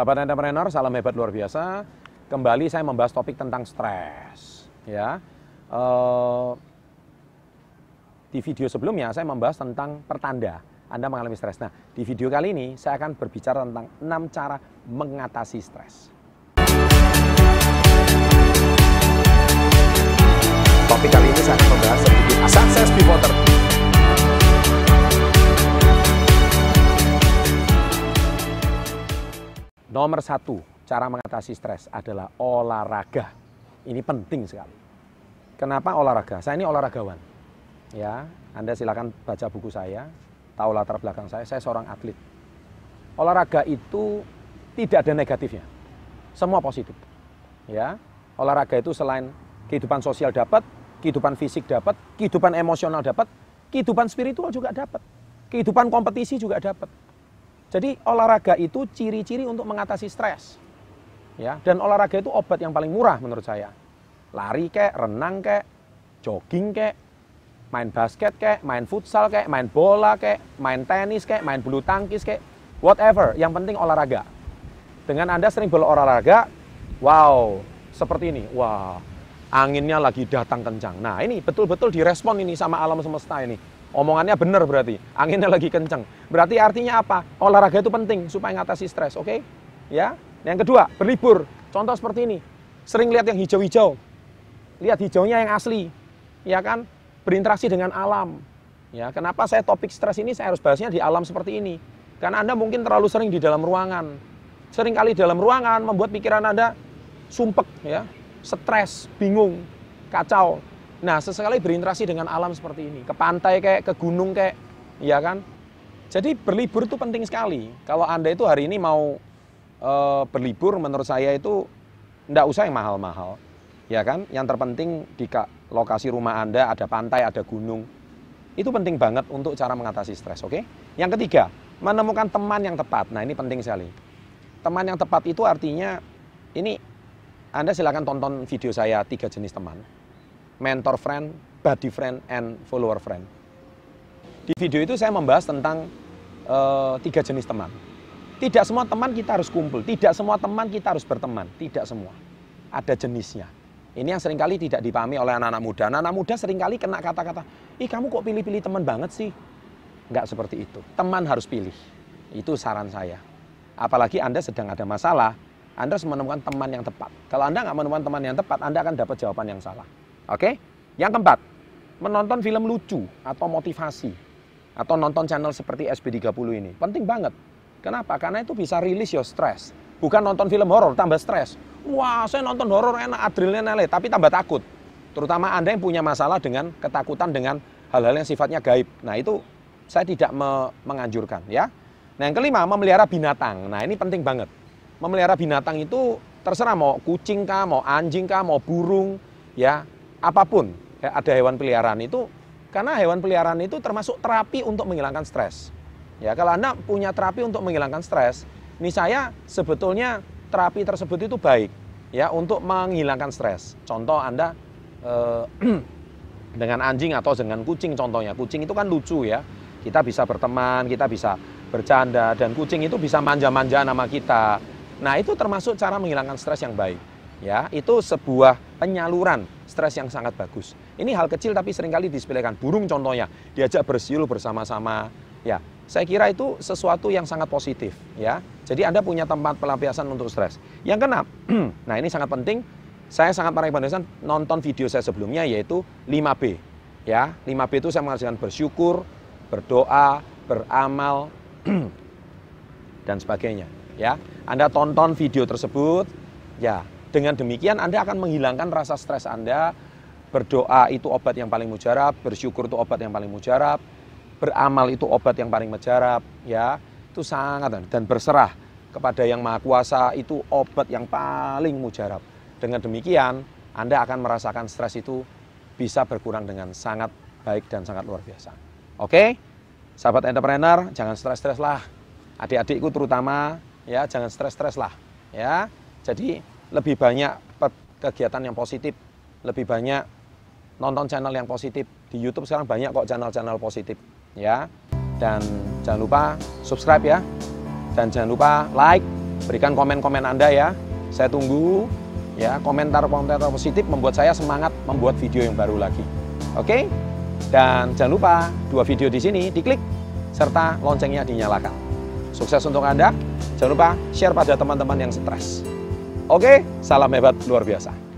Sahabat entrepreneur, salam hebat luar biasa. Kembali saya membahas topik tentang stres. Ya, uh, di video sebelumnya saya membahas tentang pertanda Anda mengalami stres. Nah, di video kali ini saya akan berbicara tentang 6 cara mengatasi stres. Nomor satu, cara mengatasi stres adalah olahraga. Ini penting sekali. Kenapa olahraga? Saya ini olahragawan. Ya, Anda silakan baca buku saya, tahu latar belakang saya. Saya seorang atlet. Olahraga itu tidak ada negatifnya. Semua positif. Ya, olahraga itu selain kehidupan sosial dapat, kehidupan fisik dapat, kehidupan emosional dapat, kehidupan spiritual juga dapat, kehidupan kompetisi juga dapat. Jadi olahraga itu ciri-ciri untuk mengatasi stres. Ya, dan olahraga itu obat yang paling murah menurut saya. Lari kek, renang kek, jogging kek, main basket kek, main futsal kek, main bola kek, main tenis kek, main bulu tangkis kek, whatever, yang penting olahraga. Dengan Anda sering berolahraga, wow, seperti ini. Wah, anginnya lagi datang kencang. Nah, ini betul-betul direspon ini sama alam semesta ini Omongannya benar berarti, anginnya lagi kenceng. Berarti artinya apa? Olahraga itu penting supaya ngatasi stres, oke? Okay? Ya. Yang kedua, berlibur. Contoh seperti ini. Sering lihat yang hijau-hijau. Lihat hijaunya yang asli. Ya kan? Berinteraksi dengan alam. Ya, kenapa saya topik stres ini saya harus bahasnya di alam seperti ini? Karena Anda mungkin terlalu sering di dalam ruangan. Sering kali dalam ruangan membuat pikiran Anda sumpek ya, stres, bingung, kacau. Nah, sesekali berinteraksi dengan alam seperti ini, ke pantai kayak, ke gunung kayak, ya kan? Jadi berlibur itu penting sekali. Kalau Anda itu hari ini mau e, berlibur, menurut saya itu tidak usah yang mahal-mahal, ya kan? Yang terpenting di lokasi rumah Anda ada pantai, ada gunung. Itu penting banget untuk cara mengatasi stres, oke? Yang ketiga, menemukan teman yang tepat. Nah, ini penting sekali. Teman yang tepat itu artinya ini Anda silakan tonton video saya tiga jenis teman mentor friend, buddy friend, and follower friend. Di video itu saya membahas tentang uh, tiga jenis teman. Tidak semua teman kita harus kumpul, tidak semua teman kita harus berteman, tidak semua. Ada jenisnya. Ini yang sering kali tidak dipahami oleh anak-anak muda. Anak-anak muda sering kali kena kata-kata, ih kamu kok pilih-pilih teman banget sih? Enggak seperti itu. Teman harus pilih. Itu saran saya. Apalagi Anda sedang ada masalah, Anda harus menemukan teman yang tepat. Kalau Anda nggak menemukan teman yang tepat, Anda akan dapat jawaban yang salah. Oke? Yang keempat, menonton film lucu atau motivasi atau nonton channel seperti SB30 ini. Penting banget. Kenapa? Karena itu bisa rilis your stress. Bukan nonton film horor tambah stres. Wah, saya nonton horor enak, adrenalin tapi tambah takut. Terutama Anda yang punya masalah dengan ketakutan dengan hal-hal yang sifatnya gaib. Nah, itu saya tidak me menganjurkan ya. Nah, yang kelima, memelihara binatang. Nah, ini penting banget. Memelihara binatang itu terserah mau kucing kah, mau anjing kah, mau burung, ya apa pun ada hewan peliharaan itu karena hewan peliharaan itu termasuk terapi untuk menghilangkan stres. Ya, kalau Anda punya terapi untuk menghilangkan stres, ini saya sebetulnya terapi tersebut itu baik ya untuk menghilangkan stres. Contoh Anda eh, dengan anjing atau dengan kucing contohnya. Kucing itu kan lucu ya. Kita bisa berteman, kita bisa bercanda dan kucing itu bisa manja-manja nama kita. Nah, itu termasuk cara menghilangkan stres yang baik. Ya, itu sebuah penyaluran stres yang sangat bagus. Ini hal kecil tapi sering kali disepelekan. Burung contohnya, diajak bersiul bersama-sama. Ya, saya kira itu sesuatu yang sangat positif. Ya, jadi Anda punya tempat pelampiasan untuk stres. Yang keenam, nah ini sangat penting. Saya sangat merekomendasikan nonton video saya sebelumnya yaitu 5B. Ya, 5B itu saya mengajarkan bersyukur, berdoa, beramal, dan sebagainya. Ya, Anda tonton video tersebut, ya dengan demikian Anda akan menghilangkan rasa stres Anda. Berdoa itu obat yang paling mujarab, bersyukur itu obat yang paling mujarab, beramal itu obat yang paling mujarab, ya. Itu sangat dan berserah kepada Yang Maha Kuasa itu obat yang paling mujarab. Dengan demikian, Anda akan merasakan stres itu bisa berkurang dengan sangat baik dan sangat luar biasa. Oke? Sahabat entrepreneur, jangan stres-stres lah. Adik-adikku terutama ya, jangan stres-stres lah, ya. Jadi lebih banyak kegiatan yang positif, lebih banyak nonton channel yang positif. Di YouTube sekarang banyak kok channel-channel positif, ya. Dan jangan lupa subscribe ya. Dan jangan lupa like, Berikan komen-komen Anda ya. Saya tunggu ya komentar-komentar positif membuat saya semangat membuat video yang baru lagi. Oke? Dan jangan lupa dua video di sini diklik serta loncengnya dinyalakan. Sukses untuk Anda. Jangan lupa share pada teman-teman yang stres. Oke, salam hebat luar biasa.